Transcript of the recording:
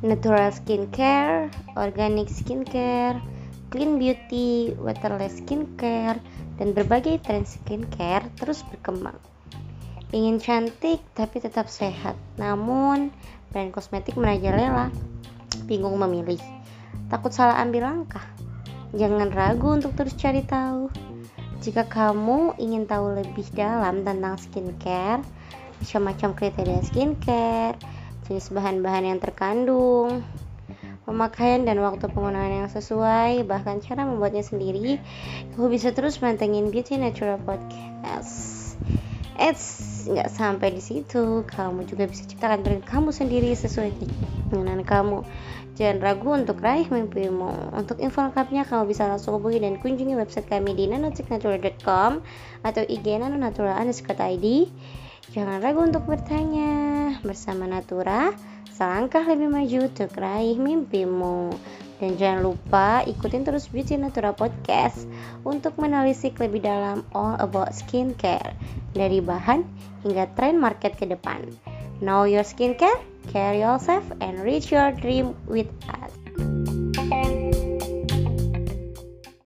natural skincare, organic skincare, clean beauty, waterless skincare, dan berbagai tren skincare terus berkembang. Ingin cantik tapi tetap sehat, namun brand kosmetik merajalela, bingung memilih, takut salah ambil langkah. Jangan ragu untuk terus cari tahu. Jika kamu ingin tahu lebih dalam tentang skincare, macam-macam kriteria skincare, jenis bahan-bahan yang terkandung, pemakaian dan waktu penggunaan yang sesuai, bahkan cara membuatnya sendiri, kamu bisa terus mantengin Beauty Natural Podcast. Eits, nggak sampai di situ, kamu juga bisa ciptakan brand kamu sendiri sesuai keinginan kamu. Jangan ragu untuk raih mimpimu. Untuk info lengkapnya, kamu bisa langsung hubungi dan kunjungi website kami di nanotechnatural.com atau IG nanonatural_id. Jangan ragu untuk bertanya. Bersama Natura, selangkah lebih maju untuk raih mimpimu. Dan jangan lupa ikutin terus Beauty Natura Podcast untuk menelisik lebih dalam all about skincare dari bahan hingga tren market ke depan. Know your skincare, care yourself, and reach your dream with us.